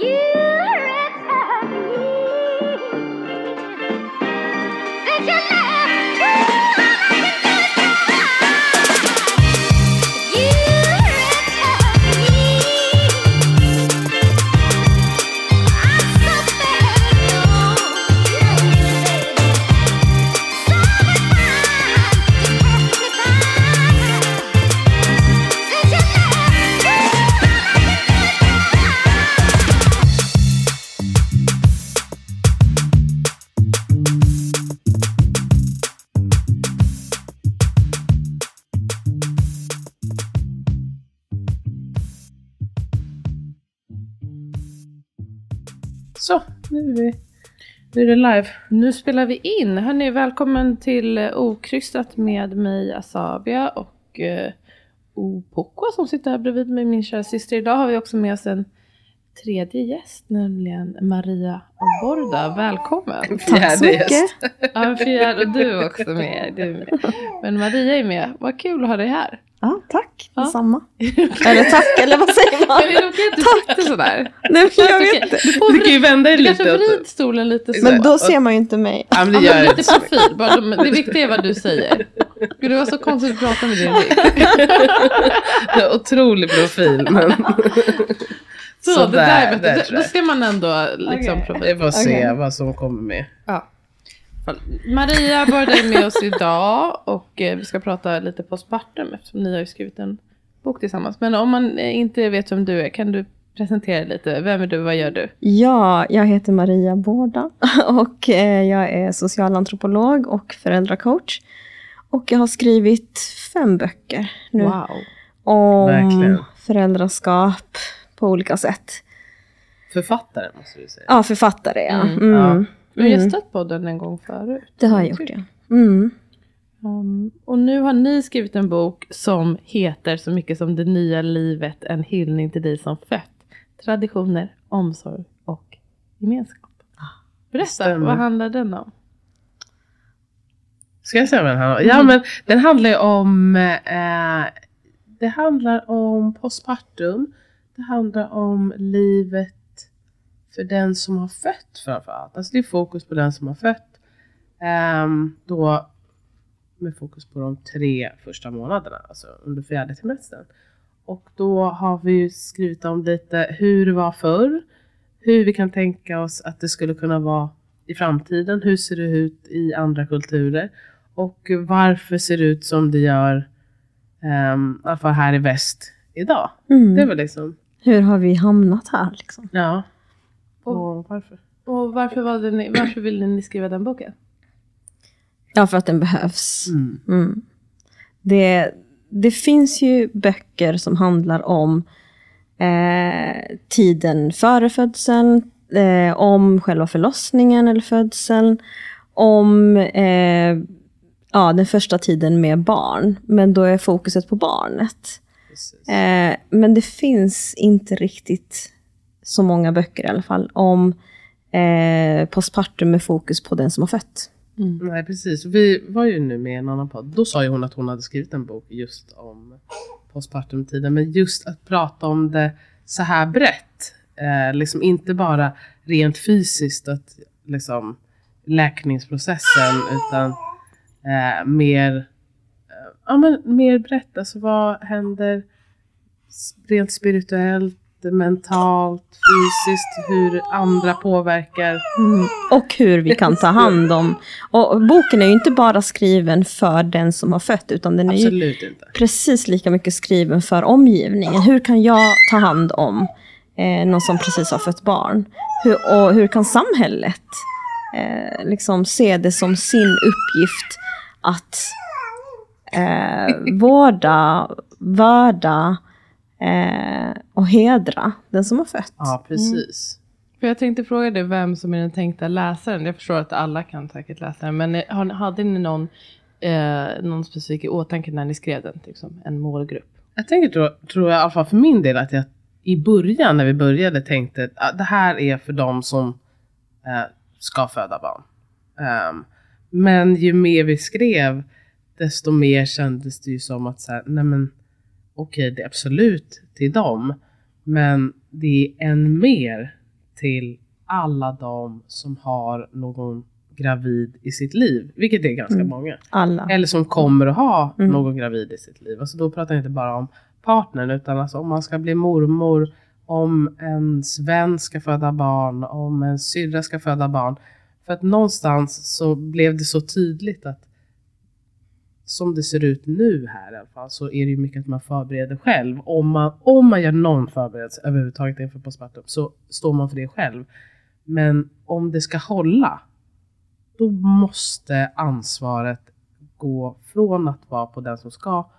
You. Så, nu är, vi, nu är det live. Nu spelar vi in. Hörni, välkommen till eh, Okrystat med mig Asabia och eh, Opokwa som sitter här bredvid mig, min kära syster. Idag har vi också med oss en tredje gäst, nämligen Maria Borda. Välkommen! Tack så mycket! Ja, fjärde och du också med. Du med. Men Maria är med. Vad kul att ha dig här. Ja, tack. Ja. Detsamma. eller tack, eller vad säger man? Men det är okej att du sitter sådär. Nej, men jag vet inte. Du, får Du kan ju vända dig du lite. kanske åt- vrid stolen lite så. Men då ser man ju inte mig. Ja, men det Ja, gör inte lite så profil. Bara, de- det viktiga är vad du säger. Gud, det var så konstigt att prata med din rygg. mycket. Otrolig profil. Men... Så, det där är där tror Då jag. ser man ändå liksom Okej. profil. Vi får se Okej. vad som kommer med. Ja. Maria Borda är med oss idag och eh, vi ska prata lite postpartum eftersom ni har ju skrivit en bok tillsammans. Men om man eh, inte vet vem du är, kan du presentera dig lite? Vem är du, vad gör du? Ja, jag heter Maria Bårda och eh, jag är socialantropolog och föräldracoach. Och jag har skrivit fem böcker nu Wow. om Verkligen. föräldraskap på olika sätt. Författare måste du säga. Ja, författare ja. Mm. Mm. Ja. Du har Mm. gästat podden en gång förut. Det har jag gjort ja. Mm. Um, och nu har ni skrivit en bok som heter så mycket som Det nya livet, en hyllning till dig som fött. Traditioner, omsorg och gemenskap. Berätta, stämmer. vad handlar den om? Ska jag säga vad den handlar om? Ja, men den handlar ju om... Eh, det handlar om postpartum. Det handlar om livet för den som har fött framförallt. Alltså det är fokus på den som har fött. Ehm, då med fokus på de tre första månaderna, alltså under fjärde trimestern. Och då har vi skrivit om lite hur det var förr, hur vi kan tänka oss att det skulle kunna vara i framtiden, hur ser det ut i andra kulturer och varför ser det ut som det gör, um, i alla fall här i väst idag. Mm. Det är väl liksom, Hur har vi hamnat här liksom? ja. Och- Och varför? Och varför, valde ni, varför ville ni skriva den boken? Ja, för att den behövs. Mm. Mm. Det, det finns ju böcker som handlar om eh, tiden före födseln, eh, om själva förlossningen eller födseln, om eh, ja, den första tiden med barn. Men då är fokuset på barnet. Eh, men det finns inte riktigt så många böcker i alla fall om eh, postpartum med fokus på den som har fött. Nej precis, vi var ju nu med i en annan podd. Då sa ju hon att hon hade skrivit en bok just om postpartumtiden. Men just att prata om det så här brett. Eh, liksom inte bara rent fysiskt, att liksom läkningsprocessen utan eh, mer, eh, ja, men mer brett. Alltså vad händer rent spirituellt, mentalt, fysiskt, hur andra påverkar. Mm. Och hur vi kan ta hand om... Och boken är ju inte bara skriven för den som har fött, utan den är ju inte. precis lika mycket skriven för omgivningen. Hur kan jag ta hand om eh, någon som precis har fött barn? Hur, och hur kan samhället eh, liksom se det som sin uppgift att eh, vårda, värda eh, och hedra den som har fött. Ja, precis. För jag tänkte fråga dig vem som är den tänkta läsaren. Jag förstår att alla kan säkert läsa den. Men har, hade ni någon, eh, någon specifik i åtanke när ni skrev den? Liksom, en målgrupp? Jag tänker, tror, tror jag i alla fall för min del, att jag i början när vi började tänkte att det här är för de som eh, ska föda barn. Um, men ju mer vi skrev, desto mer kändes det ju som att så här, nej men okej, okay, det är absolut till dem, men det är än mer till alla de som har någon gravid i sitt liv, vilket är ganska Mm. många. Alla. Eller som kommer att ha Mm. någon gravid i sitt liv. Alltså då pratar jag inte bara om partnern, utan alltså om man ska bli mormor, om ens vän ska föda barn, om en syrra ska föda barn. För att någonstans så blev det så tydligt att som det ser ut nu här i alla fall så är det ju mycket att man förbereder själv. Om man, om man gör någon förberedelse överhuvudtaget inför postpartum så står man för det själv. Men om det ska hålla, då måste ansvaret gå från att vara på den som ska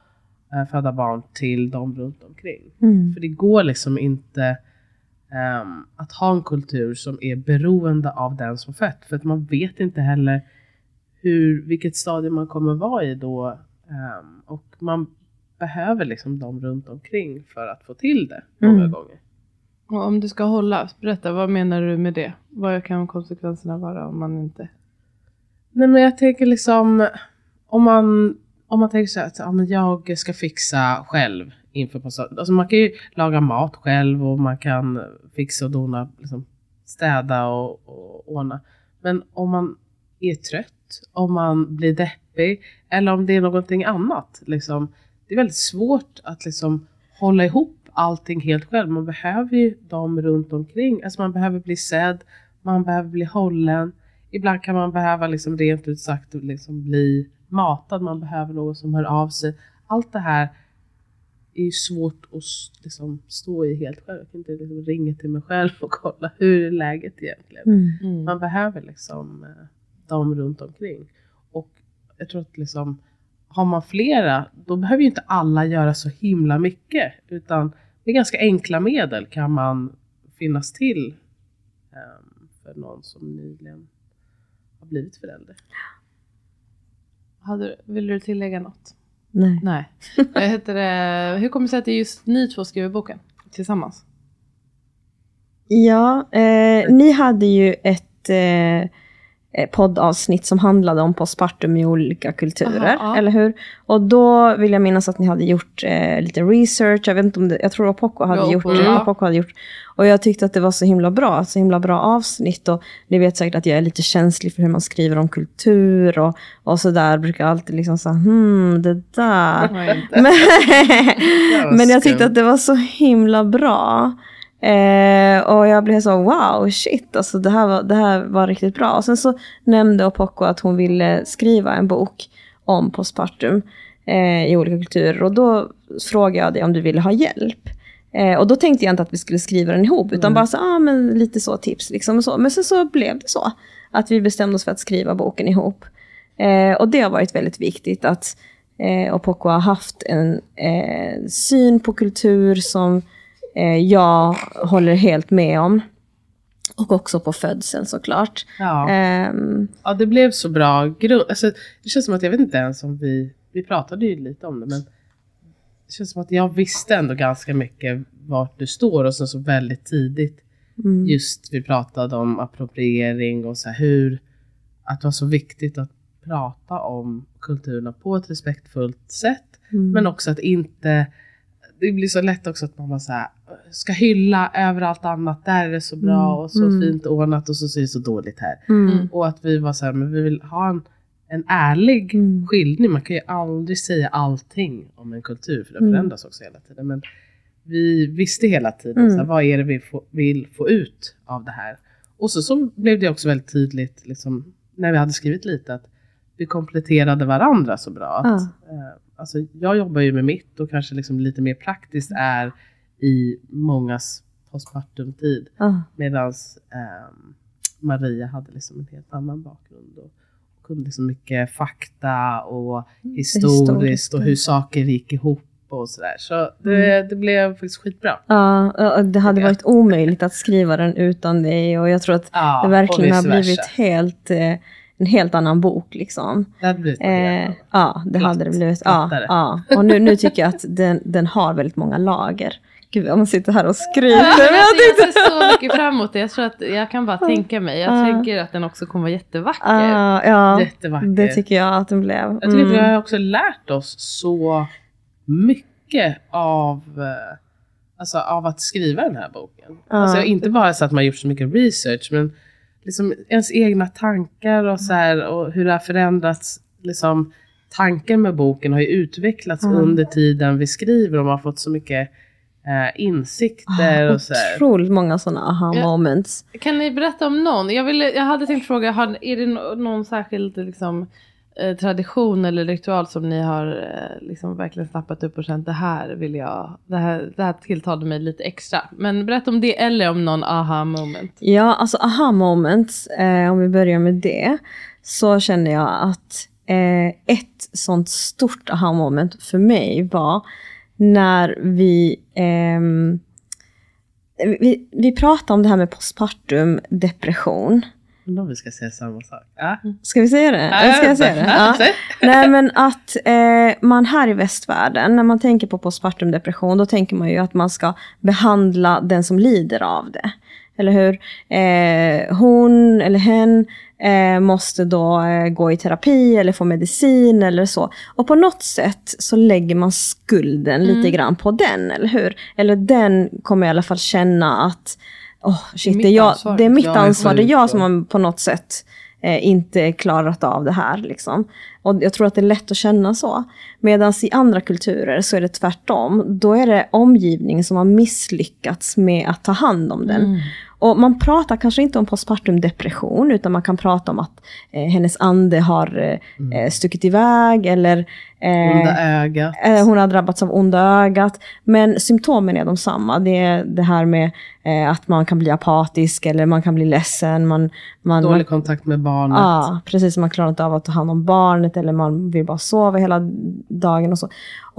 eh, föda barn till de runt omkring. Mm. För det går liksom inte ehm, att ha en kultur som är beroende av den som fött. För att man vet inte heller hur, vilket stadie man kommer vara i då. ehm, och man behöver liksom de runt omkring för att få till det många Mm. gånger. Och om det ska hålla, berätta vad menar du med det? Vad kan konsekvenserna vara om man inte... Nej men jag tänker liksom om man, om man tänker så här att ja, men jag ska fixa själv inför postpartum. Alltså man kan ju laga mat själv och man kan fixa och dona, liksom städa och, och ordna. Men om man är trött, om man blir deppig eller om det är någonting annat. Liksom, det är väldigt svårt att liksom hålla ihop allting helt själv. Man behöver ju dem runt omkring. Alltså man behöver bli sedd, man behöver bli hållen. Ibland kan man behöva liksom rent ut sagt liksom bli matad, man behöver någon som hör av sig. Allt det här är ju svårt att liksom stå i helt själv. Jag kan inte liksom ringa till mig själv och kolla hur är läget egentligen. Mm. Man behöver liksom dem runt omkring. Och jag tror att liksom, har man flera, då behöver ju inte alla göra så himla mycket. Utan med ganska enkla medel kan man finnas till ehm, för någon som nyligen har blivit förälder. Hade, vill du tillägga något? Nej. Nej. Heter det? Hur kommer det sig att det är just ni två skriver boken tillsammans? Ja, eh, ni hade ju ett eh, poddavsnitt som handlade om postpartum i olika kulturer, Aha, ja. eller hur? Och då vill jag minnas att ni hade gjort eh, lite research, jag vet inte om det, jag tror Opoko hade, gjort, Opoko, ja. Hade gjort. Och jag tyckte att det var så himla bra, så himla bra avsnitt. Och ni vet säkert att jag är lite känslig för hur man skriver om kultur och, och sådär. Brukar alltid liksom säga, hmm, det där. Men, men jag tyckte att det var så himla bra. Eh, och jag blev så wow, shit, alltså det här, var, det här var riktigt bra. Och sen så nämnde Opoko att hon ville skriva en bok om postpartum eh, i olika kulturer. Och då frågade jag dig om du ville ha hjälp. Eh, och då tänkte jag inte att vi skulle skriva den ihop, utan bara så, ah, men lite så tips. Liksom, så. Men sen så blev det så, att vi bestämde oss för att skriva boken ihop. Eh, och det har varit väldigt viktigt att eh, Opoko har haft en eh, syn på kultur som jag håller helt med om. Och också på födseln såklart. Ja. Ehm, Ja, det blev så bra grund. Alltså, det känns som att jag vet inte ens om vi, vi pratade ju lite om det, men det känns som att jag visste ändå ganska mycket vart du står och sen så väldigt tidigt mm, just vi pratade om appropriering och så här hur, att det var så viktigt att prata om kulturerna på ett respektfullt sätt, mm, men också att inte det blir så lätt också att man bara så här, ska hylla över allt annat. Där är det så bra Mm, och så mm. fint ordnat och så ser det så dåligt här. mm, Och att vi var så här, men vi vill ha en, en ärlig Mm. skildring. Man kan ju aldrig säga allting om en kultur, för den Mm. förändras också hela tiden. Men vi visste hela tiden, Mm. så här, vad är det vi få, vill få ut av det här? Och så, så blev det också väldigt tydligt, liksom, när vi hade skrivit lite, att vi kompletterade varandra så bra. Att, eh, alltså, jag jobbar ju med mitt och kanske liksom lite mer praktiskt är i mångas postpartumtid. ah, Medan ehm, Maria hade liksom en helt annan bakgrund. Och kunde liksom mycket fakta och historiskt historiskt, och hur saker gick ihop och sådär. Så det, det blev faktiskt skitbra. Ja, det hade varit omöjligt att skriva den utan dig och jag tror att Ja, det och verkligen har blivit helt, eh, en helt annan bok. Liksom. Det hade blivit Eh, ja, det Glatt. hade det blivit. Ja, ja. Och nu, nu tycker jag att den, den har väldigt många lager. Gud, om man sitter här och skryter. Ja, men jag jag ser så mycket fram emot det. Jag tror att jag kan bara tänka mig. Jag Ja. tänker att den också kommer vara jättevacker. Ah, ja, Jättevacker. det tycker jag att den blev. Jag tycker att vi Mm. har också lärt oss så mycket av, eh, alltså, av att skriva den här boken. Ja. Alltså, inte bara så att man gjort så mycket research, men liksom ens egna tankar och, så här, och hur det har förändrats. Liksom, tanken med boken har ju utvecklats Mm. under tiden vi skriver och man har fått så mycket eh, insikter Ah, och så här. Otroligt många sådana aha Ja. moments. Kan ni berätta om någon? Jag, ville, jag hade tänkt fråga, har, är det nå- någon särskild liksom, eh, Eh, tradition eller ritual som ni har eh, liksom, verkligen snappat upp och känt det här vill jag, det här, det här tilltalade mig lite extra. Men berätta om det eller om någon aha moment. Ja, alltså aha moments, eh, om vi börjar med det, så känner jag att eh, ett sånt stort aha moment för mig var när vi, eh, vi, vi pratade om det här med postpartum depression. Undrar om vi ska säga samma sak. Ja. Ska vi säga det? Ja, Ska jag säga det? Ja. Nej men att eh, man här i västvärlden, när man tänker på postpartum depression, då tänker man ju att man ska behandla den som lider av det. Eller hur? Eh, hon eller hen eh, måste då eh, gå i terapi eller få medicin eller så. Och på något sätt så lägger man skulden lite grann på den, eller hur? Eller den kommer i alla fall känna att oh, shit, det, är jag, det är mitt Jag är ansvar, det är jag som har på något sätt eh, inte klarat av det här. Liksom. Och jag tror att det är lätt att känna så. Medan i andra kulturer så är det tvärtom. Då är det omgivningen som har misslyckats med att ta hand om den. Och man pratar kanske inte om postpartum depression, utan man kan prata om att eh, hennes ande har eh, eh, stuckit iväg eller eh, Onda ögat. Eh, Hon har drabbats av onda ögat. Men symptomen är de samma. Det är det här med eh, att man kan bli apatisk eller man kan bli ledsen. Man, man, Dålig man, kontakt med barnet. Ja, precis. Man klarar inte av att ta hand om barnet eller man vill bara sova hela dagen och så.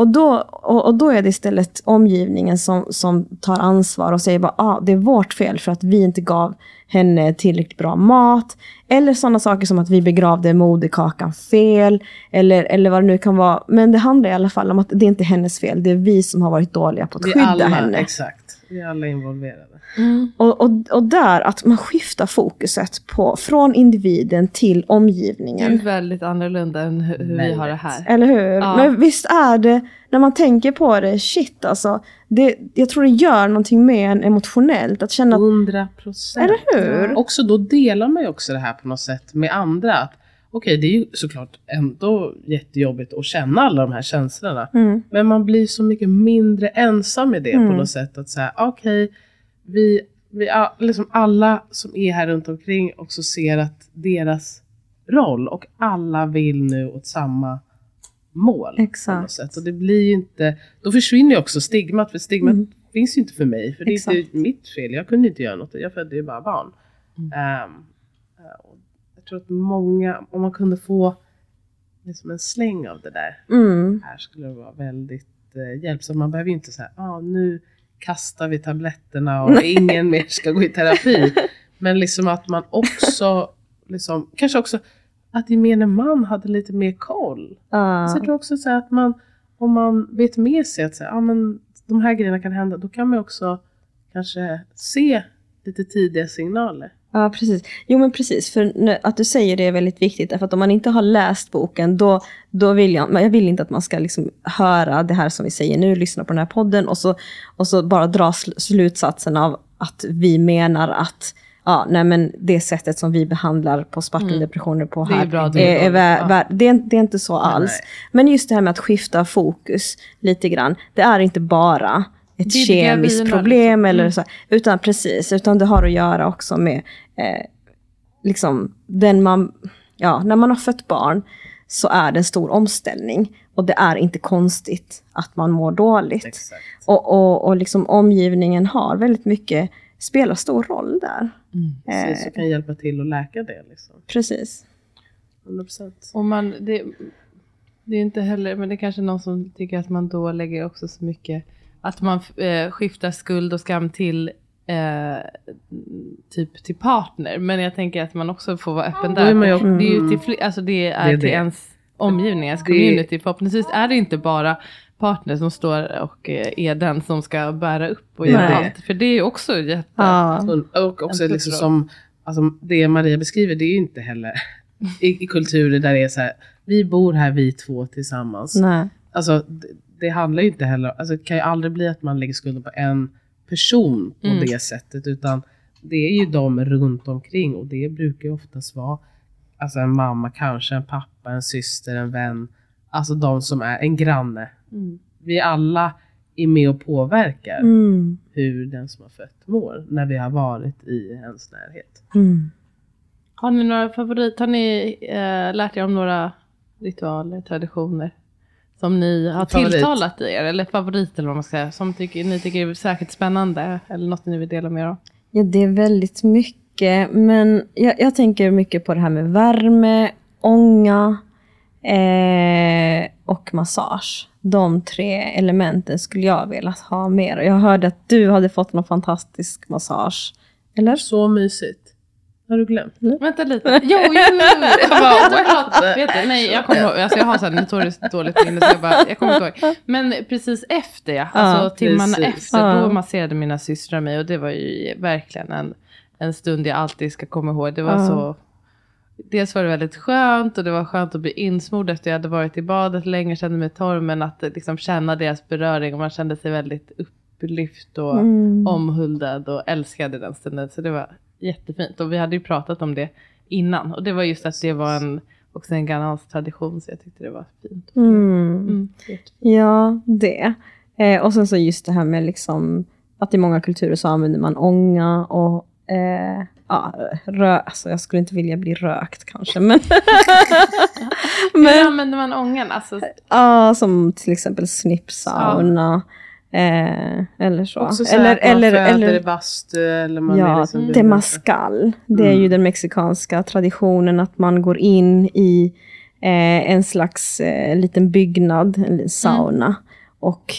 Och då, och, och då är det istället omgivningen som, som tar ansvar och säger bara ah, det är vårt fel för att vi inte gav henne tillräckligt bra mat. Eller sådana saker som att vi begravde moderkakan fel. Eller, eller vad det nu kan vara. Men det handlar i alla fall om att det är inte hennes fel. Det är vi som har varit dåliga på att Vi skydda alla, henne. Exakt. Vi är alla involverade. Och, och, och där att man skiftar fokuset på, från individen till Det är omgivningen. väldigt annorlunda än hur, hur vi har det här. Eller hur? Ja. Men visst är det, när man tänker på det, shit alltså. Det, jag tror det gör någonting med en emotionellt. Att känna att, 100 procent. eller hur? Också då delar man ju också det här på något sätt med andra. Att, Okej, det är ju såklart ändå jättejobbigt att känna alla de här känslorna. Mm. Men man blir så mycket mindre ensam i det Mm. på något sätt. Att säga, okej, vi, vi liksom alla som är här runt omkring också ser att deras roll och alla vill nu åt samma mål. Exakt. Och det blir ju inte, då försvinner ju också stigmat, för stigmat Mm. finns ju inte för mig. För det är Exakt. inte mitt fel, jag kunde inte göra något, jag födde ju bara barn. Mm. Och jag tror att många, om man kunde få liksom en släng av det där, Mm. här skulle det vara väldigt eh, hjälpsamt. Man behöver ju inte säga, ah, nu kastar vi tabletterna och ingen mer ska gå i terapi. Men liksom att man också, liksom, kanske också att gemene man hade lite mer koll. Ja. Så jag tror också så att man, om man vet med sig att så här, ja, men de här grejerna kan hända, då kan man också kanske se lite tidiga signaler. Ja, precis. Jo, men precis. För att du säger det är väldigt viktigt. Därför att om man inte har läst boken, då, då vill jag, jag vill inte att man ska liksom höra det här som vi säger nu, lyssna på den här podden och så, och så bara dra sl- slutsatsen av att vi menar att Ja, nej men det sättet som vi behandlar postpartumdepressioner på Det är här bra, det är vä- det, är, det är inte så alls. nej. Men just det här med att skifta fokus lite grann. Det är inte bara ett kemiskt problem liksom. eller Mm. så. Utan precis, utan det har att göra också med eh, liksom den man, ja, när man har fött barn så är det en stor omställning. Och det är inte konstigt att man mår dåligt. Exakt. Och, och, och liksom omgivningen har väldigt mycket, spelar stor roll där. Precis, och kan hjälpa till att läka det. Liksom. Precis. 100%. Och man, det, Det är inte heller, men det är kanske någon som tycker att man då lägger också så mycket, att man eh, skiftar skuld och skam till eh, typ till partner. Men jag tänker att man också får vara öppen där. också- Det är ju till, fler- alltså det är, Det är till det. ens omgivning, ens Det- community. Förhoppningsvis är det inte bara partner som står och eh, är den som ska bära upp och göra allt. För det är ju också jätte... Ja. Och också liksom som, alltså det Maria beskriver, det är ju inte heller i, i kulturer där det är så här, vi bor här vi två tillsammans. Nej. Alltså det, handlar ju inte heller, alltså det kan ju aldrig bli att man lägger skulden på en person på Mm. det sättet, utan det är ju de runt omkring och det brukar ju oftast vara alltså en mamma, kanske en pappa, en syster, en vän, alltså de som är en granne. Mm. Vi alla är med och påverkar Mm. hur den som har fött mår när vi har varit i ens närhet. Mm. Har ni några favorit, har ni eh, lärt er om några ritualer, traditioner? Som ni har Favorit. tilltalat i er, eller favorit eller vad man ska säga. Som tycker, ni tycker är särskilt spännande, eller något ni vill dela med er av. Ja, det är väldigt mycket. Men jag, jag tänker mycket på det här med värme, ånga eh, och massage. De tre elementen skulle jag vilja ha mer. Jag hörde att du hade fått någon fantastisk massage. Eller? Så mysigt. Har du glömt? Vänta lite. Jo, jo, jo. Jag bara, what? Vet du, nej, jag kommer ihåg. Alltså jag har så här notoriskt dåligt minne så jag bara, jag kommer inte ihåg. Men precis efter ja, alltså Ja, timmarna precis. efter, Ja. då masserade mina systrar mig och det var ju verkligen en, en stund jag alltid ska komma ihåg. Det var Ja. så, dels var det väldigt skönt och det var skönt att bli insmord efter jag hade varit i badet länge, kände mig torr, men att liksom känna deras beröring och man kände sig väldigt upplyft och Mm. omhuldad och älskade den stunden. Så det var jättefint. Och vi hade ju pratat om det innan. Och det var just att det var en, också en ghanaansk tradition. Så jag tyckte det var fint. Mm. Mm. Ja, det. Eh, och sen så just det här med liksom att i många kulturer så använder man ånga och eh, ja, rö alltså jag skulle inte vilja bli rökt kanske, men, Hur men använder man ångan? Alltså, ja, som till exempel snippsauna eh, eller så. Också så eller, eller, att man eller, eller, i bastu eller man Ja, liksom temazcal. Det är ju den mexikanska traditionen att man går in i eh, en slags eh, liten byggnad, en liten sauna. Och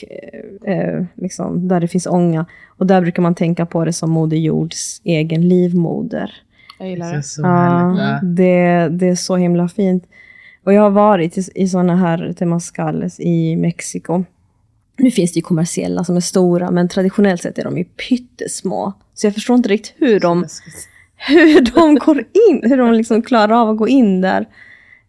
eh, eh, liksom, där det finns ånga. Och där brukar man tänka på det som Moder Jords egen livmoder. jag Det gillar är det. så Ja, det, det är så himla fint. Och jag har varit i, i sådana här temazcales i Mexiko. Nu finns det ju kommersiella som är stora, men traditionellt sett är de ju pyttesmå. Så jag förstår inte riktigt hur de, hur de går in, hur de liksom klarar av att gå in där.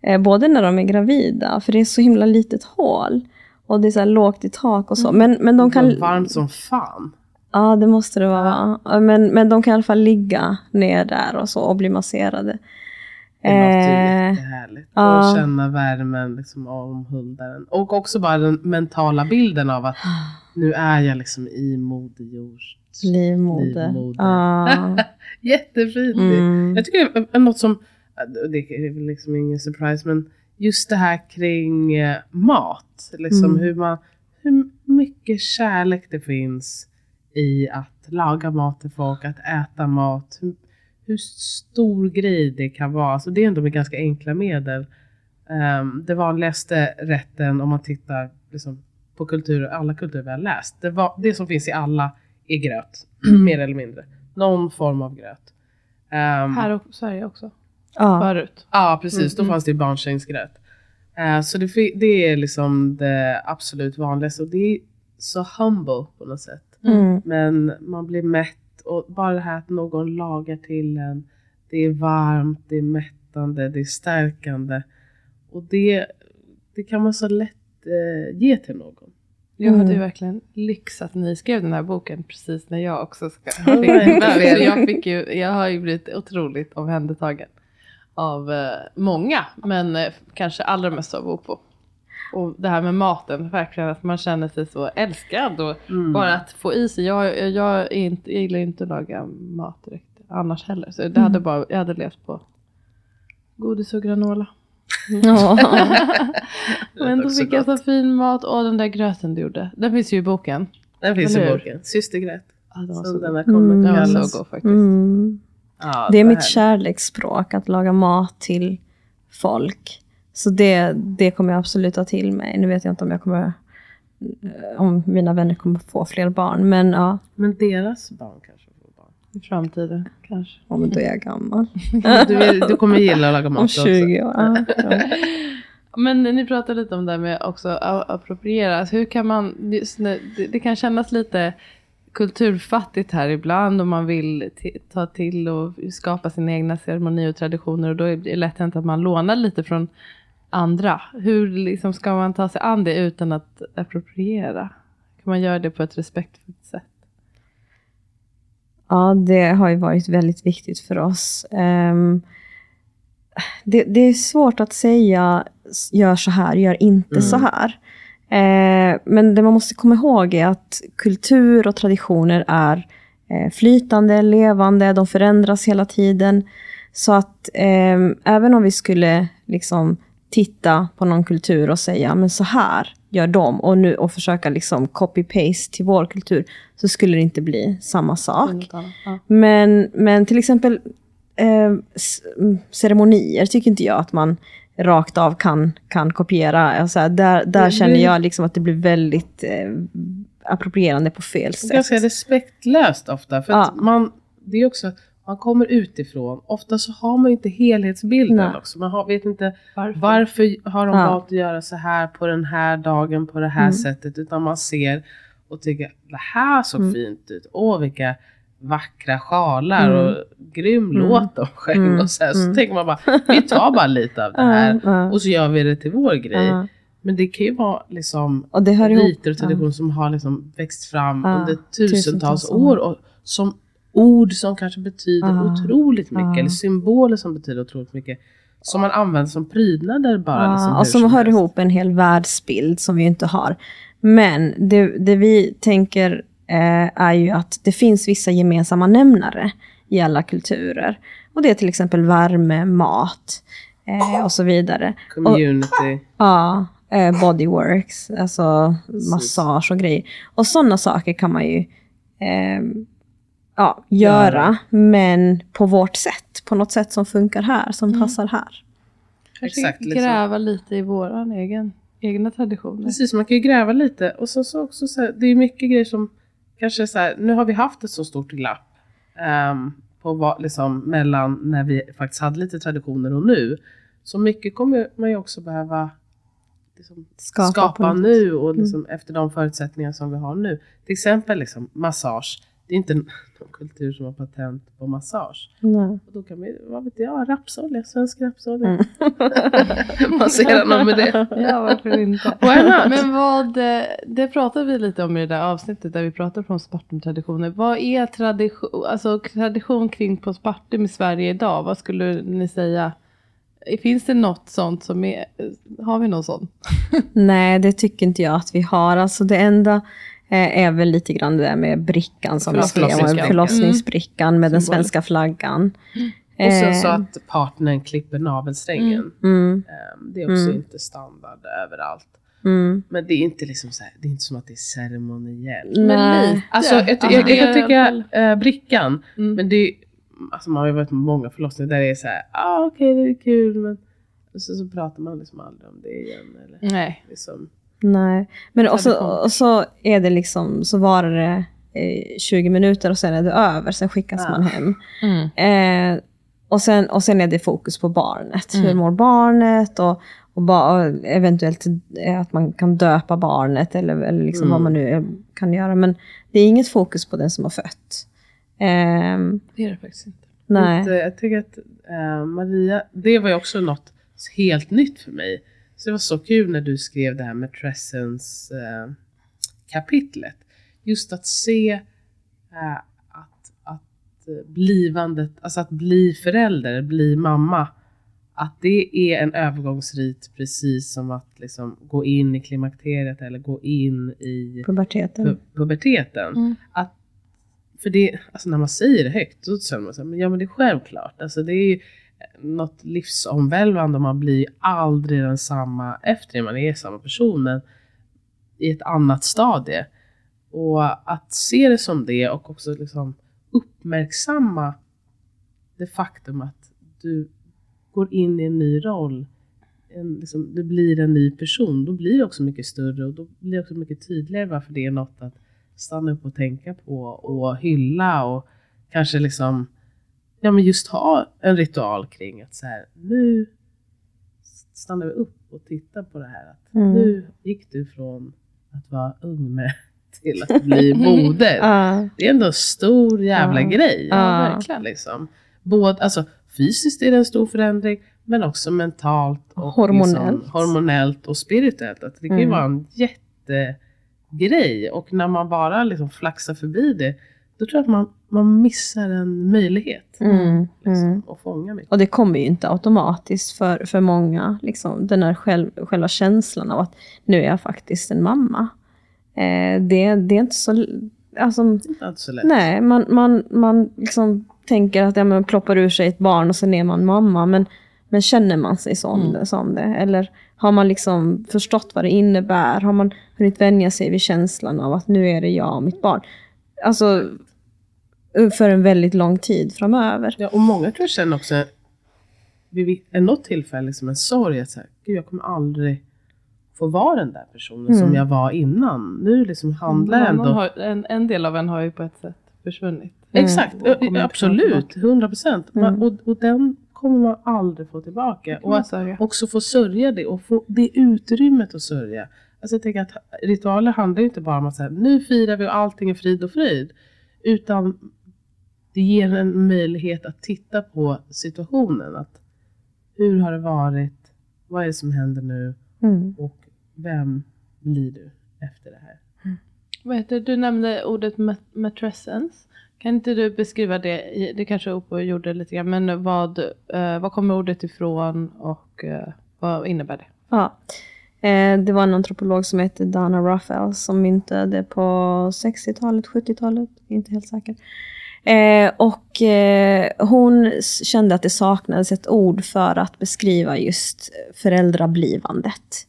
Eh, både när de är gravida, för det är så himla litet hål. Och det är så lågt i tak och så. Men, men de Det kan... varmt som fan. Ja, det måste det vara. Men, men de kan i alla fall ligga ner där och så och bli masserade. Det låter Eh, jättehärligt. ja. Och känna värmen liksom omhulda den. Och också bara den mentala bilden av att nu är jag liksom i Moder Jords livmoder. livmoder. Ja. Jättefint. Mm. Jag tycker det är något som, det är liksom ingen surprise, men just det här kring eh, mat. Liksom Mm. hur, man, hur mycket kärlek det finns i att laga mat till folk, att äta mat. Hur, hur stor grej det kan vara. Alltså det är ändå med ganska enkla medel. Um, det vanligaste rätten om man tittar liksom, på kulturer, alla kulturer vi har läst. Det, var, det som finns i alla är gröt, mer eller mindre. Någon form av gröt. Ehm, Här i Sverige också. Ja. Förut. Ja, precis. Då Mm, fanns det ju barnsängsgröt. Eh, så det, det är liksom det absolut vanligaste. Och det är så humble på något sätt. Mm. Men man blir mätt och bara det här att någon lagar till en. Det är varmt, det är mättande, det är stärkande. Och det, det kan man så lätt eh, ge till någon. Jag hade ju Mm. verkligen lyx att ni skrev den här boken precis när jag också ska. Så jag, fick ju, jag har ju blivit otroligt omhändertagen av eh, många, men eh, kanske allra mest av Opo. Och det här med maten, verkligen att man känner sig så älskad och Mm. bara att få i sig. Jag, jag, är inte, jag gillar inte att laga mat direkt annars heller, så det hade bara, jag hade levt på godis och granola. Ja. Men då fick jag så fin mat och den där gröten du gjorde. Den finns ju i boken. Den finns i boken. Systergröt. Ja, den var Som så den god. har kommit Mm. Den var så god faktiskt. Mm. Ja, Det är så mitt kärleksspråk, att laga mat till folk. Så det, det kommer jag absolut ta till mig. Nu vet jag inte om jag kommer om mina vänner kommer få fler barn. Men ja, Men deras barn kanske får barn. I framtiden kanske. ja men då är jag gammal. Du, vill, du kommer gilla att laga mat Om också. 20 år. Ja, ja. Men ni pratade lite om det här med också appropriera. Alltså hur kan man, det, det kan kännas lite kulturfattigt här ibland om man vill ta till och skapa sina egna ceremonier och traditioner och då är det lätt hänt att man lånar lite från andra. Hur liksom ska man ta sig an det utan att appropriera? Kan man göra det på ett respektfullt sätt? ja, det har ju varit väldigt viktigt för oss. Ehm, det, det är svårt att säga gör så här, gör inte så här. Eh, men det man måste komma ihåg är att kultur och traditioner är eh, flytande, levande, de förändras hela tiden. Så att eh, även om vi skulle liksom titta på någon kultur och säga men så här gör de och, nu, och försöka liksom copy-paste till vår kultur så skulle det inte bli samma sak. Ja. Men, men till exempel eh, mm, ceremonier tycker inte jag att man rakt av kan, kan kopiera. Alltså, där där känner jag liksom att det blir väldigt eh, approprierande på fel sätt. Ganska respektlöst ofta. För att Ja. man, det är också, man kommer utifrån. Ofta så har man inte helhetsbilden Nej. också. Man har, vet inte Varför? varför har de Ja. valt att göra så här på den här dagen på det här Mm. sättet. Utan man ser och tycker det här såg Mm. fint ut. Åh vilka vackra sjalar Mm. och grym Mm. låt de sjöng. Mm. Och så, här, så Mm. tänker man bara, vi tar bara lite av det här. Och så gör vi det till vår grej. Men det kan ju vara liksom Och det riter och traditioner som har liksom växt fram under tusentals tusentals år. Och som ord som kanske betyder Ja, otroligt mycket. ja. Eller symboler som betyder otroligt mycket. Som man använder som prydnader bara. Ja, liksom, och som hör helst. ihop en hel världsbild som vi inte har. Men det, det vi tänker eh, är ju att det finns vissa gemensamma nämnare i alla kulturer. Och det är till exempel värme, mat eh, och så vidare. Community. Ja, eh, bodyworks, alltså massage och grejer. Och sådana saker kan man ju eh, ja, göra, men på vårt sätt. På något sätt som funkar här, som passar här. Kanske Exakt, liksom. gräva lite i våran egen, egna traditioner. Precis, man kan ju gräva lite. Och så, så också så här, det är mycket grejer som kanske så här, nu har vi haft ett så stort glapp. ehm, på vad, liksom, mellan när vi faktiskt hade lite traditioner och nu. Så mycket kommer man ju också behöva liksom, Skapa skapa, nu och liksom, efter de förutsättningar som vi har nu. Till exempel liksom, massage. Det är inte någon kultur som har patent på massage. Nej. Och då kan vi, vad vet jag, rapsolja, svensk rapsolja. Mm. Massera någon med det. Ja, varför inte? Men vad, eh, det pratade vi lite om i det där avsnittet där vi pratade om Spartum-traditioner. Vad är tradition, alltså tradition kring postpartum i Sverige idag? Vad skulle ni säga? Finns det något sånt som är, har vi någon sån? Nej, det tycker inte jag att vi har. Alltså det enda eh, är väl lite grann det där med brickan som vi skrev om. Förlossningsbrickan. Förlossningsbrickan med den Symbol. svenska flaggan. Och sen så Eh, att partnern klipper navelsträngen. Mm, Ehm, Det är också Mm. inte standard överallt. mm. Men det är inte liksom så här, det är inte som att det är ceremoniellt. Nej. Alltså jag, ty- Alltså, jag, jag alla tycka fall- eh, brickan, Mm. men det är, alltså man har ju varit på många förlossningar där det är så här, ah, okej det är kul men och så, så pratar man liksom aldrig om det igen. Eller Nej. liksom, Nej, men och så, och så är det liksom, så varar det eh, 20 minuter och sen är det över, sen skickas Ja. man hem. Mm. Eh, och, sen, och sen är det fokus på barnet. Mm. Hur mår barnet? Och, och, ba, och eventuellt eh, att man kan döpa barnet eller, eller liksom Mm. vad man nu eh, kan göra. Men det är inget fokus på den som har fött. Ehm, Det är det faktiskt inte. nej. Jag tycker att eh, Maria, det var ju också något helt nytt för mig. Så det var så kul när du skrev det här med Tressens eh, kapitlet. Just att se eh, att, att eh, blivandet, alltså att bli förälder, bli mamma, att det är en övergångsrit precis som att liksom gå in i klimakteriet eller gå in i Puberteten. pu- puberteten. Mm. Att, för det, alltså när man säger det högt, då känner man så här, men ja men det är självklart. Alltså det är ju något livsomvälvande och man blir aldrig densamma efter det. Man är samma person men i ett annat stadie. Och att se det som det och också liksom uppmärksamma det faktum att du går in i en ny roll en, liksom, du blir en ny person, då blir det också mycket större och då blir det också mycket tydligare varför det är något att stanna upp och tänka på och hylla och kanske liksom, ja men just ha en ritual kring att så här, nu stannar vi upp och tittar på det här. Att Mm. Nu gick du från att vara ung med till att bli moder. Ja. Det är ändå en stor jävla Ja. grej. Ja. verkligen. Liksom. Både, alltså, fysiskt är det en stor förändring, men också mentalt och Hormonellt. Liksom, hormonellt och spirituellt. Att det kan ju Mm. vara en jättegrej. Och när man bara liksom flaxar förbi det, då tror jag att man, man missar en möjlighet. Mm, Liksom, mm. Att fånga mycket. Och det kommer ju inte automatiskt för, för många. Liksom, den här själv, själva känslan av att nu är jag faktiskt en mamma. Eh, det, det är inte så... Alltså, inte alltid så lätt. nej, man, man, man liksom tänker att ja, man ploppar ur sig ett barn och sen är man mamma. Men, men känner man sig som, Mm. det, som det? Eller har man liksom förstått vad det innebär? Har man hunnit vänja sig vid känslan av att nu är det jag och mitt barn? Alltså, för en väldigt lång tid framöver. Ja, och många tror jag känner också vid något tillfälle som en sorg. Att så här, Gud, jag kommer aldrig få vara den där personen Mm. som jag var innan. Nu liksom handlar Någon ändå... har, en, en del av en har ju på ett sätt försvunnit. Exakt, inte kunna absolut. 100 procent. Mm. Och, och den kommer man aldrig få tillbaka. Och att också få sörja det och få det utrymmet att sörja. Alltså jag tänker att ritualer handlar inte bara om att säga nu firar vi och allting är frid och fröjd. Utan det ger en möjlighet att titta på situationen. Att hur har det varit? Vad är det som händer nu? Mm. Och vem blir du efter det här? Vad heter, du nämnde ordet mat- matrescence. Kan inte du beskriva det? Det kanske Opo gjorde lite grann. Men vad, eh, vad kommer ordet ifrån och eh, vad innebär det? Ja. Eh, det var en antropolog som hette Dana Raphael som myntade på 60-talet, 70-talet, inte helt säker. Eh, och eh, hon kände att det saknades ett ord för att beskriva just föräldrablivandet.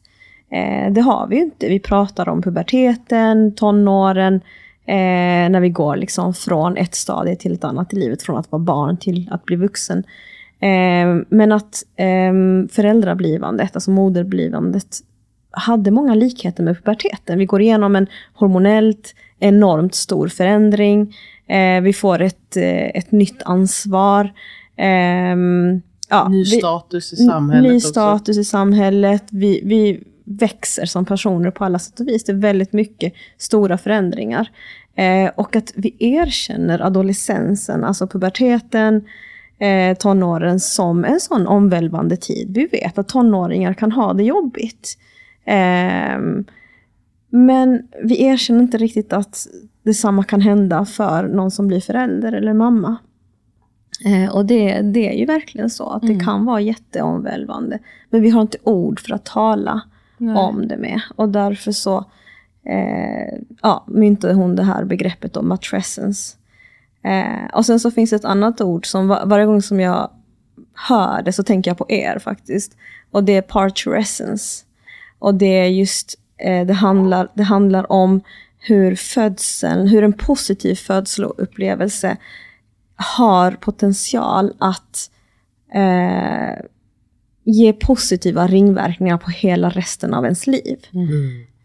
Det har vi ju inte. Vi pratar om puberteten, tonåren, när vi går liksom från ett stadie till ett annat i livet, från att vara barn till att bli vuxen. Men att ehm, föräldrablivandet, alltså moderblivandet, hade många likheter med puberteten. Vi går igenom en hormonellt enormt stor förändring. Eh, vi får ett, eh, ett nytt ansvar. Ehm, ja, Ny vi- status i samhället Ny också. status i samhället. Vi, vi växer som personer på alla sätt och vis. Det är väldigt mycket stora förändringar. Eh, och att vi erkänner adolescensen, alltså puberteten, eh, tonåren som en sån omvälvande tid. Vi vet att tonåringar kan ha det jobbigt. Ehm, men vi erkänner inte riktigt att detsamma kan hända för någon som blir förälder eller mamma. Eh, och det, det är ju verkligen så att det Mm. kan vara jätteomvälvande. Men vi har inte ord för att tala om det med. Och därför så eh, ja, myntade hon det här begreppet om matrescence. Eh, och sen så finns det ett annat ord som var, varje gång som jag hör det så tänker jag på er faktiskt. Och det är parturescence. Och det är just, eh, det, handlar, det handlar om hur födseln, hur en positiv födsloupplevelse har potential att eh, ge positiva ringverkningar på hela resten av ens liv.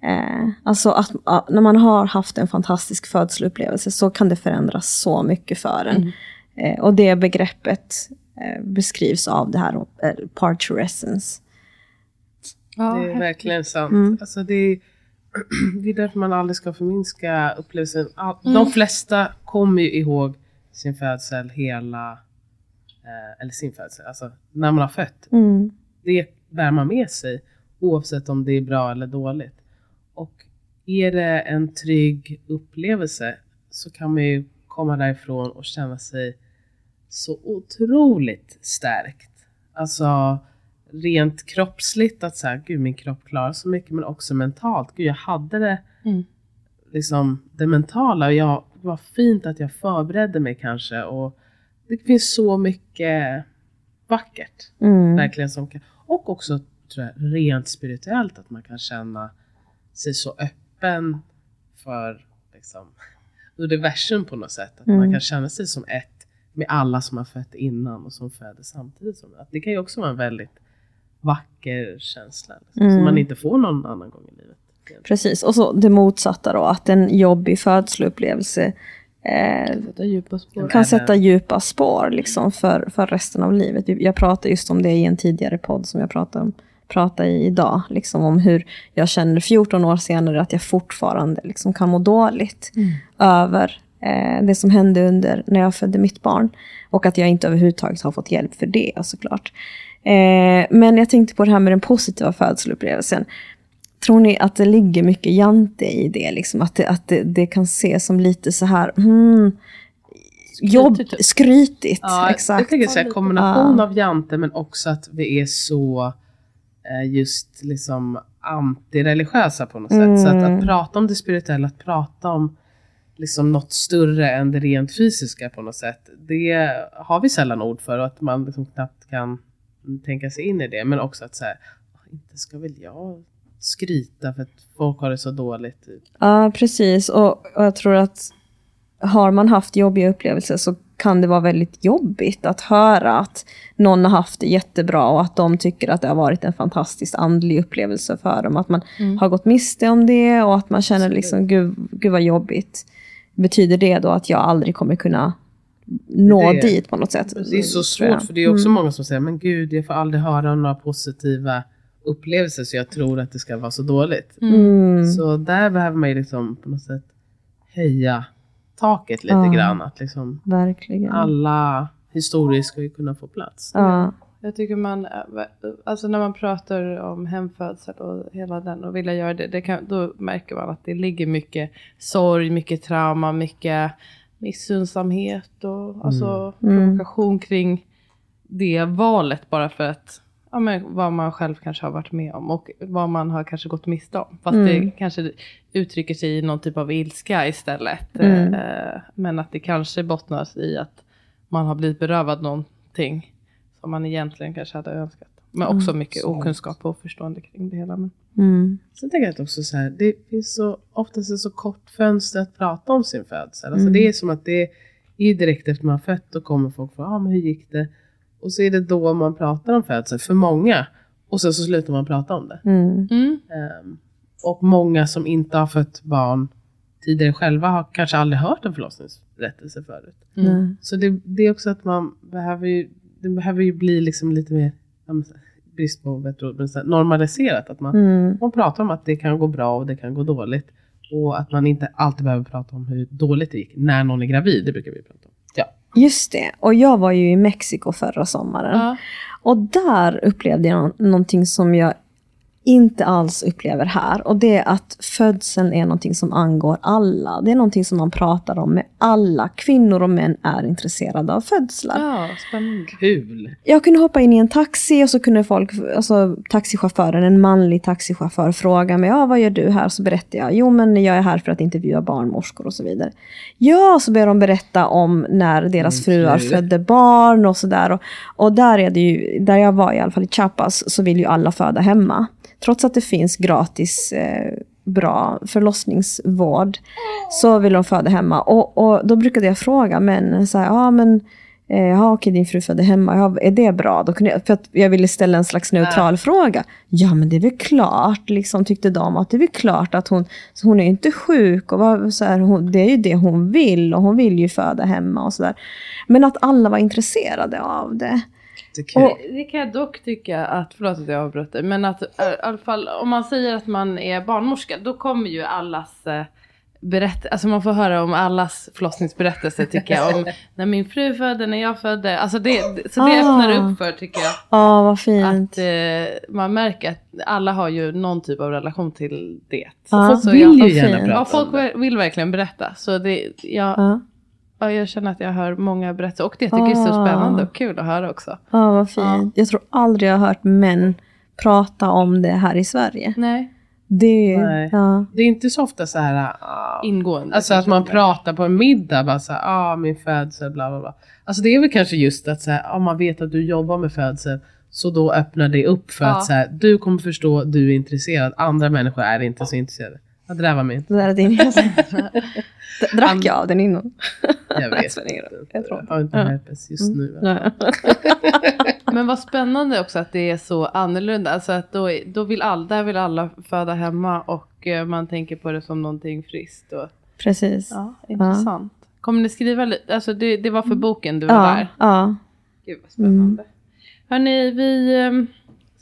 Eh, alltså att när man har haft en fantastisk födsloupplevelse så kan det förändras så mycket för en. Eh, och det begreppet eh, beskrivs av det här eh, parturescence. Ja, Det är verkligen sant. Mm. Alltså det, är, det är därför man aldrig ska förminska upplevelsen. All, De flesta kommer ju ihåg sin födsel hela, eh, eller sin födsel, alltså när man har fött. Mm. Det bär man med sig oavsett om det är bra eller dåligt. Och är det en trygg upplevelse så kan man ju komma därifrån och känna sig så otroligt stärkt. Alltså rent kroppsligt att säga, gud min kropp klarar så mycket men också mentalt. Gud jag hade det Mm. liksom det mentala och jag, det var fint att jag förberedde mig kanske och det finns så mycket vackert Mm. verkligen som kan, och också tror jag, rent spirituellt att man kan känna sig så öppen för liksom, universum på något sätt. Att man Mm. kan känna sig som ett med alla som har fött innan och som föder samtidigt. Som, att det kan ju också vara en väldigt vacker känsla. Liksom, Mm. Som man inte får någon annan gång i livet. Precis, och så det motsatta då, att en jobbig födsloupplevelse eh, Sätta kan sätta djupa spår liksom för, för resten av livet. Jag pratade just om det i en tidigare podd som jag pratade, om, pratade i idag. Liksom om hur jag känner 14 år senare att jag fortfarande liksom kan må dåligt över eh, det som hände under när jag födde mitt barn. Och att jag inte överhuvudtaget har fått hjälp för det såklart. Eh, men jag tänkte på det här med den positiva födselupplevelsen. Tror ni att det ligger mycket jante i det? Liksom? Att, det, att det, det kan ses som lite så här... Hmm, jobb, Skrytigt, skrytigt. Ja, exakt. Jag tänker så här, kombination Ja. av jante men också att vi är så eh, just liksom antireligiösa på något Mm. sätt. Så att, att prata om det spirituella, att prata om liksom något större än det rent fysiska på något sätt. Det har vi sällan ord för och att man liksom knappt kan tänka sig in i det. Men också att så här, inte ska väl jag skryta för att folk har det så dåligt. Typ. Ja, precis. Och, och jag tror att har man haft jobbiga upplevelser så kan det vara väldigt jobbigt att höra att någon har haft det jättebra och att de tycker att det har varit en fantastisk andlig upplevelse för dem. Att man har gått miste om det och att man känner liksom, gud, gud vad jobbigt. Betyder det då att jag aldrig kommer kunna nå Det- dit på något sätt? Det är så svårt för det är också många som säger men gud jag får aldrig höra några positiva upplevelser så jag tror att det ska vara så dåligt. Mm. Så där behöver man ju liksom på något sätt höja taket lite Ja. grann. Att liksom Verkligen. alla historier ska ju kunna få plats. Ja. Jag tycker man, alltså när man pratar om hemfödsel och hela den och vilja göra det, det kan, då märker man att det ligger mycket sorg, mycket trauma, mycket missunnsamhet och alltså Mm. provokation kring det valet bara för att ja, men vad man själv kanske har varit med om och vad man har kanske gått miste om. Fast Mm. det kanske uttrycker sig i någon typ av ilska istället. Mm. Eh, men att det kanske bottnas i att man har blivit berövad någonting som man egentligen kanske hade önskat. Men också mycket sant. okunskap och oförstående kring det hela. Men, Mm. Sen tänker jag att också så här, det finns så oftast ett så kort fönster att prata om sin födsel. Alltså Mm. det är som att det är direkt efter man har fött, då kommer folk fråga, ah, men hur gick det? Och så är det då man pratar om födsel, för många. Och sen så slutar man prata om det. Mm. Ehm, och många som inte har fött barn tidigare själva har kanske aldrig hört en förlossningsberättelse förut. Mm. Så det, det är också att man behöver ju, det behöver ju bli liksom lite mer, brist på bättre ord, men så normaliserat. Att man, Mm. man pratar om att det kan gå bra och det kan gå dåligt. Och att man inte alltid behöver prata om hur dåligt det gick när någon är gravid. Det brukar vi prata om. Ja. Just det. Och jag var ju i Mexiko förra sommaren. ja. Och där upplevde jag nå- någonting som jag inte alls upplever här. Och det är att födseln är någonting som angår alla. Det är någonting som man pratar om med alla. Kvinnor och män är intresserade av födslar. ja, spännande. Kul! Jag kunde hoppa in i en taxi och så kunde folk, alltså taxichauffören, en manlig taxichaufför fråga mig, ja vad gör du här? Så berättade jag, jo men jag är här för att intervjua barnmorskor och så vidare. Ja, så började de berätta om när deras Mm, fruar kul. födde barn och sådär. Och, och där är det ju, där jag var i alla fall i Chiapas, så vill ju alla föda hemma. Trots att det finns gratis eh, bra förlossningsvård så vill de föda hemma. Och, och då brukade jag fråga männen så här, ja men eh, ja okej din fru födde hemma, ja, är det bra? Då kunde jag, för att jag ville ställa en slags neutral fråga. Ja men det är väl klart, liksom, tyckte de att det är väl klart att hon, så hon är inte sjuk och vad, så här, hon, det är ju det hon vill och hon vill ju föda hemma och sådär. Men att alla var intresserade av det. Det är kul. Och- Det kan jag dock tycka att, förlåt att jag avbröt dig, men att äh, i alla fall om man säger att man är barnmorska, då kommer ju allas eh, berätt, alltså man får höra om allas förlossningsberättelse tycker jag. Om när min fru födde, när jag födde. Alltså det, så det Ah. öppnar upp för tycker jag. Ja, vad fint. Att eh, man märker att alla har ju någon typ av relation till det. Folk så vill jag, ju gärna prata ja, folk vill verkligen berätta. Så det, jag, Ja. Ja, jag känner att jag hör många berättelser och det tycker jag är så Ah. spännande och kul att höra också. Ja, vad fint. Jag tror aldrig jag har hört män prata om det här i Sverige. Nej, Det, Nej. ja. Det är inte så ofta så här, ah, ingående. alltså att man pratar på en middag, bara så här, ah min födsel, bla bla bla. Alltså det är väl kanske just att så här, ah, man vet att du jobbar med födsel, så då öppnar det upp för Ja. att så här, du kommer förstå, du är intresserad, andra människor är inte så intresserade. Ja, det där var min. Det där är din. Drack jag av den innan? Jag vet inte. Jag tror Jag har inte Ja. herpes just nu. Nej. Men vad spännande också att det är så annorlunda. Alltså att då, då vill alla, där vill alla föda hemma och eh, man tänker på det som någonting friskt. Och, Precis. ja, intressant. Kommer ni skriva lite? Alltså det, det var för boken du var Ja, där? ja. Gud vad spännande. Hörni, vi ehm,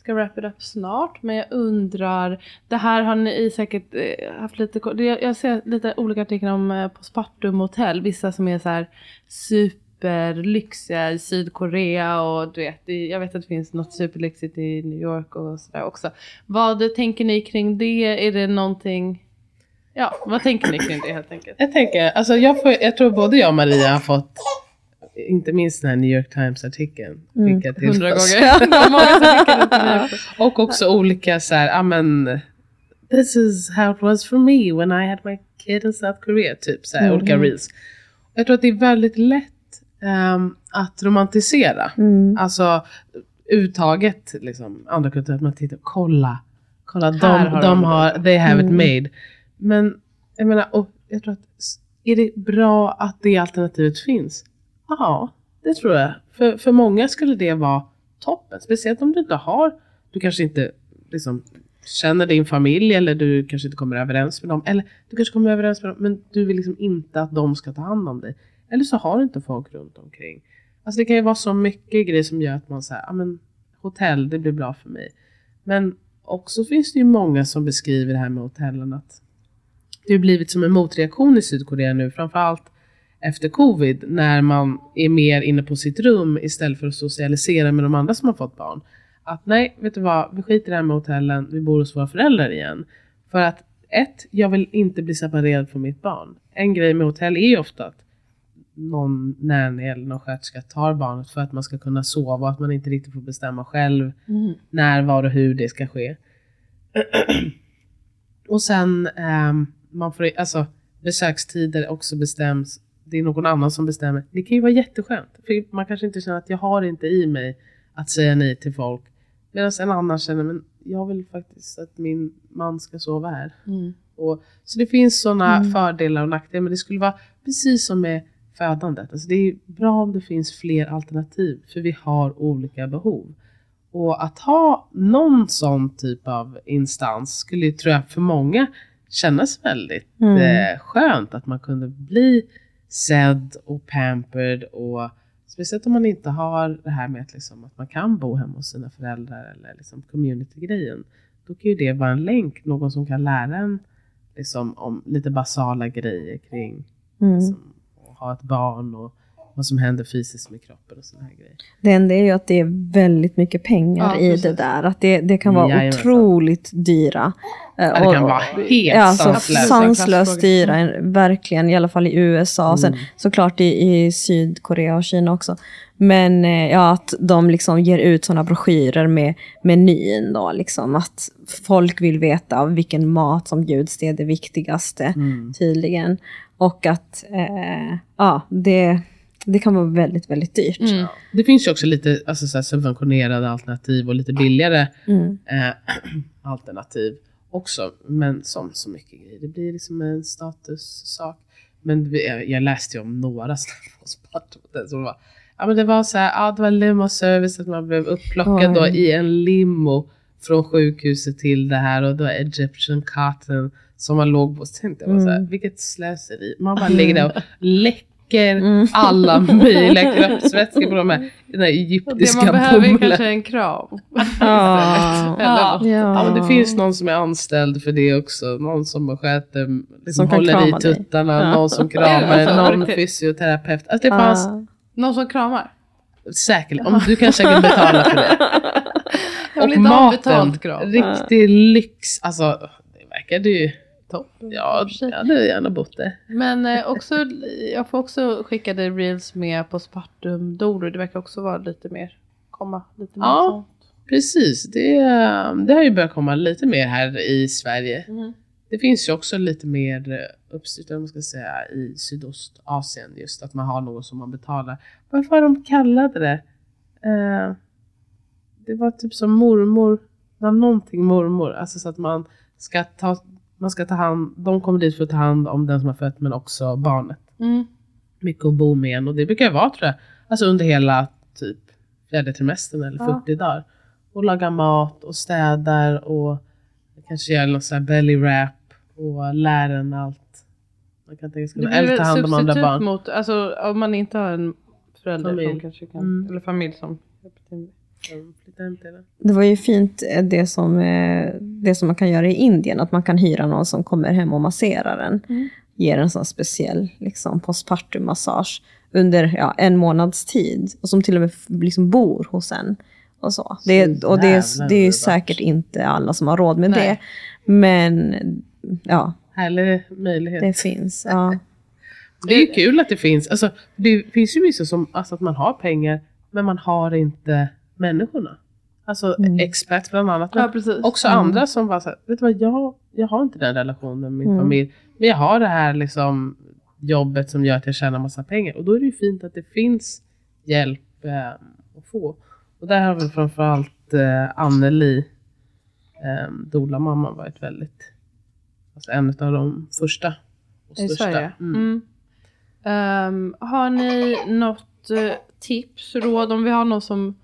ska wrap it up snart. Men jag undrar, det här har ni säkert eh, haft lite Jag jag ser lite olika artiklar om på postpartum hotell. Vissa som är så här superlyxiga i Sydkorea och du vet, jag vet att det finns något superlyxigt i New York och sådär också. Vad tänker ni kring det? Är det någonting, ja vad tänker ni kring det helt enkelt? Jag tänker, alltså jag, får, jag tror både jag och Maria har fått, inte minst den här New York Times-artikeln, till Hundra gånger. Och också olika så här, ja men, this is how it was for me when I had my kid in South Korea, typ så här, olika reels. Jag tror att det är väldigt lätt ehm, att romantisera. Mm. Alltså uttaget, liksom, andra kulturer, att man tittar, kolla, kolla, de, har de, har, they have it Mm. made. Men jag menar, och jag tror att, är det bra att det alternativet finns? Ja, det tror jag. För, för många skulle det vara toppen, speciellt om du inte har, du kanske inte liksom, känner din familj eller du kanske inte kommer överens med dem. Eller du kanske kommer överens med dem men du vill liksom inte att de ska ta hand om dig. Eller så har du inte folk runt omkring. Alltså det kan ju vara så mycket grejer som gör att man säger, ja men hotell det blir bra för mig. Men också finns det ju många som beskriver det här med hotellen att det har blivit som en motreaktion i Sydkorea nu, framförallt efter covid, när man är mer inne på sitt rum istället för att socialisera med de andra som har fått barn. Att nej, vet du vad, vi skiter i det här med hotellen, vi bor hos våra föräldrar igen. För att ett, jag vill inte bli separerad från mitt barn. En grej med hotell är ju ofta att någon nanny eller någon sköterska tar barnet för att man ska kunna sova och att man inte riktigt får bestämma själv när, var och hur det ska ske. och sen, ehm, man får, alltså besökstider också bestäms, det är någon annan som bestämmer. Det kan ju vara jätteskönt, för man kanske inte känner att jag har inte i mig att säga nej till folk. Medan en annan känner, men jag vill faktiskt att min man ska sova här. Mm. Och, så det finns sådana Mm. fördelar och nackdelar, men det skulle vara precis som med födandet. Alltså det är bra om det finns fler alternativ, för vi har olika behov. Och att ha någon sån typ av instans skulle ju, tror jag, för många kännas väldigt Mm. eh, skönt att man kunde bli sedd och pampered och speciellt om man inte har det här med att, liksom, att man kan bo hemma hos sina föräldrar eller liksom community-grejen. Då kan ju det vara en länk, någon som kan lära en liksom, om lite basala grejer kring Mm. liksom, att ha ett barn och vad som händer fysiskt med kroppen och sådana här grejer. Det enda är ju att det är väldigt mycket pengar Ja, i precis. det där. Att det, det kan vara Jajamensan. otroligt dyra. Eh, Ja, det kan vara helt Ja, alltså sanslöst. sanslöst dyra, en- verkligen, i alla fall i USA. Sen Mm. såklart i, i Sydkorea och Kina också. Men eh, ja, att de liksom ger ut sådana broschyrer med menyn då, liksom. Att folk vill veta vilken mat som bjuds, det är det viktigaste Mm. tydligen. Och att, eh, ja, det, det kan vara väldigt, väldigt dyrt. Mm. Det finns ju också lite alltså, så här, subventionerade alternativ och lite billigare Mm. eh, alternativ också. Men som så mycket grejer, det blir liksom en statussak. Men jag, läste ju om några sådana postpartum som var Ja men det var så här, ja det var limoservice, att man blev upplockad då i en limo från sjukhuset till det här och då var Egyptian cotton som man låg på. Så tänkte jag bara så här, Mm. vilket slöseri. Man bara ligger där och läcker Mm. alla möjliga kroppsvätskor på de här, den här Och det egyptiska man behöver är kanske en kram. Ja. Eller något. Ja, men det finns någon som är anställd för det också. Någon som sköter, liksom Som håller i dig. tuttarna, Ja. någon som kramar, det någon fysioterapeut. Alltså det fanns Ah. Någon som kramar. säkert, om du kan säkert betala för det. Jag vill Och inte ha maten, betalt kram. riktig lyx. Alltså det verkade ju Toppen. Ja, jag hade gärna bott där. Men eh, också, jag får också skickade reels med postpartum doulor. Det verkar också vara lite mer, komma lite mer Ja. sånt. Precis, det, det har ju börjat komma lite mer här i Sverige. Mm. Det finns ju också lite mer eh, uppstyrt, om man ska säga, i Sydostasien. Just att man har något som man betalar. Varför har de kallade det? Eh, det var typ som mormor, det någonting mormor. Alltså så att man ska ta, man ska ta hand, de kommer dit för att ta hand om den som har fött men också barnet. Mm. Mycket att bo med en och det brukar vara tror jag, alltså under hela typ fjärde trimestern eller Ja. 40 dagar. Och lagar mat och städar och kanske gör någon sån här belly wrap och lär en allt. Man kan tänka sig eller ta hand om andra barn. mot, alltså om man inte har en förälder Familj. som kanske kan, Mm. eller familj som hjälper till. Det. Var ju fint eh, det som, eh, det som man kan göra i Indien, att man kan hyra någon som kommer hem och masserar en. Mm. Ger en sån speciell liksom, postpartum-massage under ja, en månads tid. Och som till och med liksom bor hos en. Och, så. Det, och det, är- det är säkert inte alla som har råd med Nej. det. Men ja, Härlig möjlighet. det finns. Ja. Det är ju kul att det finns. Alltså, det finns ju vissa som, alltså att man har pengar, men man har inte människorna. Alltså Mm. expert bland annat. Ja, också Mm. andra som bara säger, vet du vad, jag, jag har inte den relationen med min Mm. familj. Men jag har det här liksom jobbet som gör att jag tjänar massa pengar. Och då är det ju fint att det finns hjälp eh, att få. Och där har väl framförallt eh, Anneli, eh, Dola mamma, varit väldigt, alltså en av de första och största. Mm. Ehm, har ni något eh, tips, råd om vi har någon som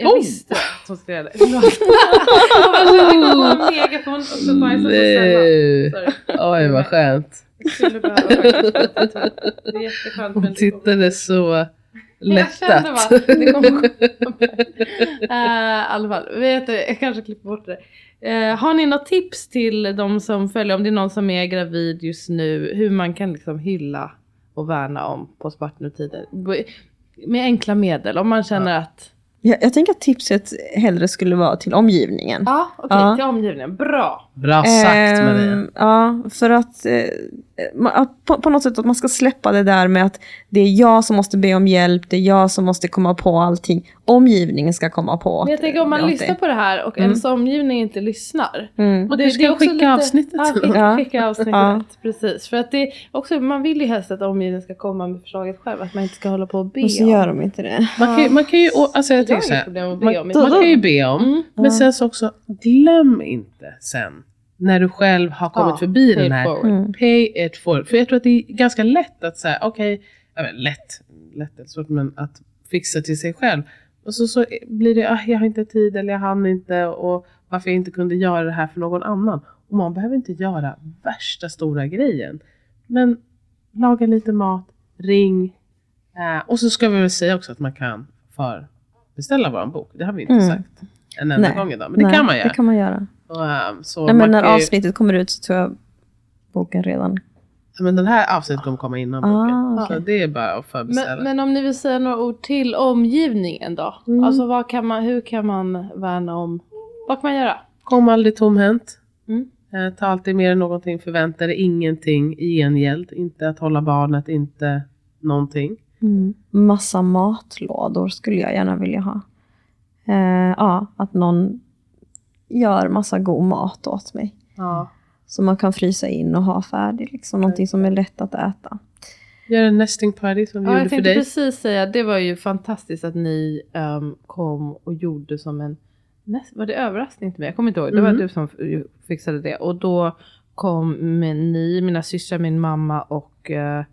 jag Oh! visste som skulle göra det. Förlåt. Jag en megafon och så bajsade. Nej. Oj vad skönt. Det är jätteskönt Hon tittade så Jag kände lättat. bara, det kommer uh, vet du, jag kanske klipper bort det. Eh, har ni något tips till de som följer, om det är någon som är gravid just nu, hur man kan liksom hylla och värna om postpartumtider? B- Med enkla medel, om man känner att... Jag, jag tänker att tipset hellre skulle vara till omgivningen. Ja, okej, Ja. till omgivningen. Bra. Bra sagt Maria. Ehm, Ja, för att, eh, på, på något sätt att man ska släppa det där med att det är jag som måste be om hjälp, det är jag som måste komma på allting. Omgivningen ska komma på. Men jag tänker om man åt lyssnar det. på det här och Mm. ens omgivning inte lyssnar. Mm. Man Det- kanske det är kan också skicka lite- avsnittet. Ja, skicka, avsnittet, Ja. precis. För att det är också, man vill ju helst att omgivningen ska komma med förslaget själv, att man inte ska hålla på och be Och så om. gör de inte det. Man kan, ju- man kan ju, alltså jag Jag tänker så här, man, om. man kan ju be om, Mm. men Ja. sen så också, glöm inte sen, när du själv har kommit Ja, förbi den här, forward. Mm. pay it forward. För jag tror att det är ganska lätt att säga, okej, ja, men lätt, lätt är svårt, men att fixa till sig själv. Och så, så blir det, ah, jag har inte tid eller jag hann inte och varför jag inte kunde göra det här för någon annan. Och man behöver inte göra värsta stora grejen. Men laga lite mat, ring. Eh, och så ska vi väl säga också att man kan förbeställa vår bok. Det har vi inte Mm. sagt en enda Nej. gång idag. Men det Nej, kan man göra. Det kan man göra. Ehm, så Nej, men när ju- avsnittet kommer ut så tror jag boken redan... men den här avsnittet kommer komma innan boken. Ah, Så det är bara att förbeställa. Men, men om ni vill säga några ord till omgivningen då? Mm. Alltså vad kan man, hur kan man värna om, vad kan man göra? Kom aldrig tomhänt. Mm. Eh, ta alltid mer än någonting, förvänta dig ingenting i gengäld. Inte att hålla barnet, inte någonting. Mm. Massa matlådor skulle jag gärna vilja ha. Eh, ja, att någon gör massa god mat åt mig. Ja. Som man kan frysa in och ha färdig. Liksom, någonting som är lätt att äta. Gör en nesting party som vi Ja, gjorde jag för tänkte dig. precis säga, det var ju fantastiskt att ni ehm, kom och gjorde som en, näst, var det överraskning till mig? Jag kommer inte ihåg, det var Mhm. du som fixade det. Och då kom med ni, mina systrar, min mamma och eh,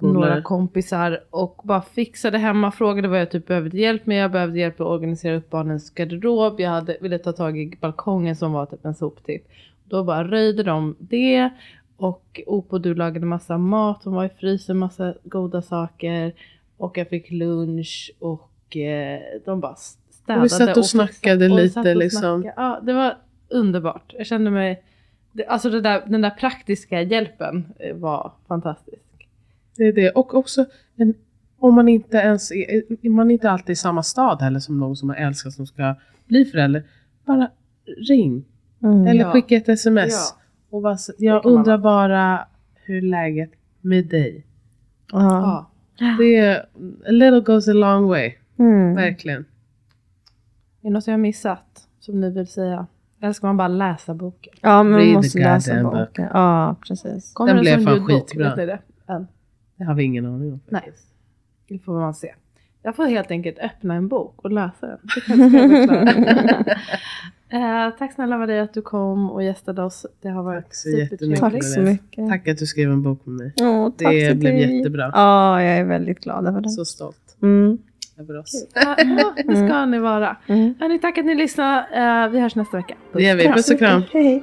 Några kompisar och bara fixade hemma, frågade vad jag typ behövde hjälp med. Jag behövde hjälp att organisera upp barnens garderob. Jag hade, ville ta tag i balkongen som var typ en soptipp. Då bara röjde de det och Opo du lagade massa mat som var i frysen, massa goda saker. Och jag fick lunch och eh, de bara städade. Och vi satt och snackade fixade. Och lite, och liksom. snackade. Ja, det var underbart. Jag kände mig, det, alltså det där, den där praktiska hjälpen eh, var fantastisk. Det är det. Och också en, om man inte ens är, är man inte alltid i samma stad heller som någon som man älskar som ska bli förälder. Bara ring. Mm. Eller Ja. skicka ett sms. Ja. Och bara, jag undrar bara hur läget med dig. Ja. Ja. Det är, a little goes a long way. Mm. Verkligen. Är det något jag har missat som ni vill säga? Eller ska man bara läsa boken? Ja, men man måste läsa boken. Ja, precis. Kommer Den blev fan skitbra. Det? Än? Det har vi ingen aning om. Nej. Det får man se. Jag får helt enkelt öppna en bok och läsa den. Eh, tack snälla Maria att du kom och gästade oss. Det har varit supertrevligt. Tack så mycket. Tack att du skrev en bok med mig. Åh, Det blev dig. jättebra. Ja, jag är väldigt glad över det. Så stolt. Mm. över oss. Ja, det ska ni vara. Mm. Hörni, tack att ni lyssnade. Eh, vi hörs nästa vecka. Det gör vi. Puss och kram. Hej, hej.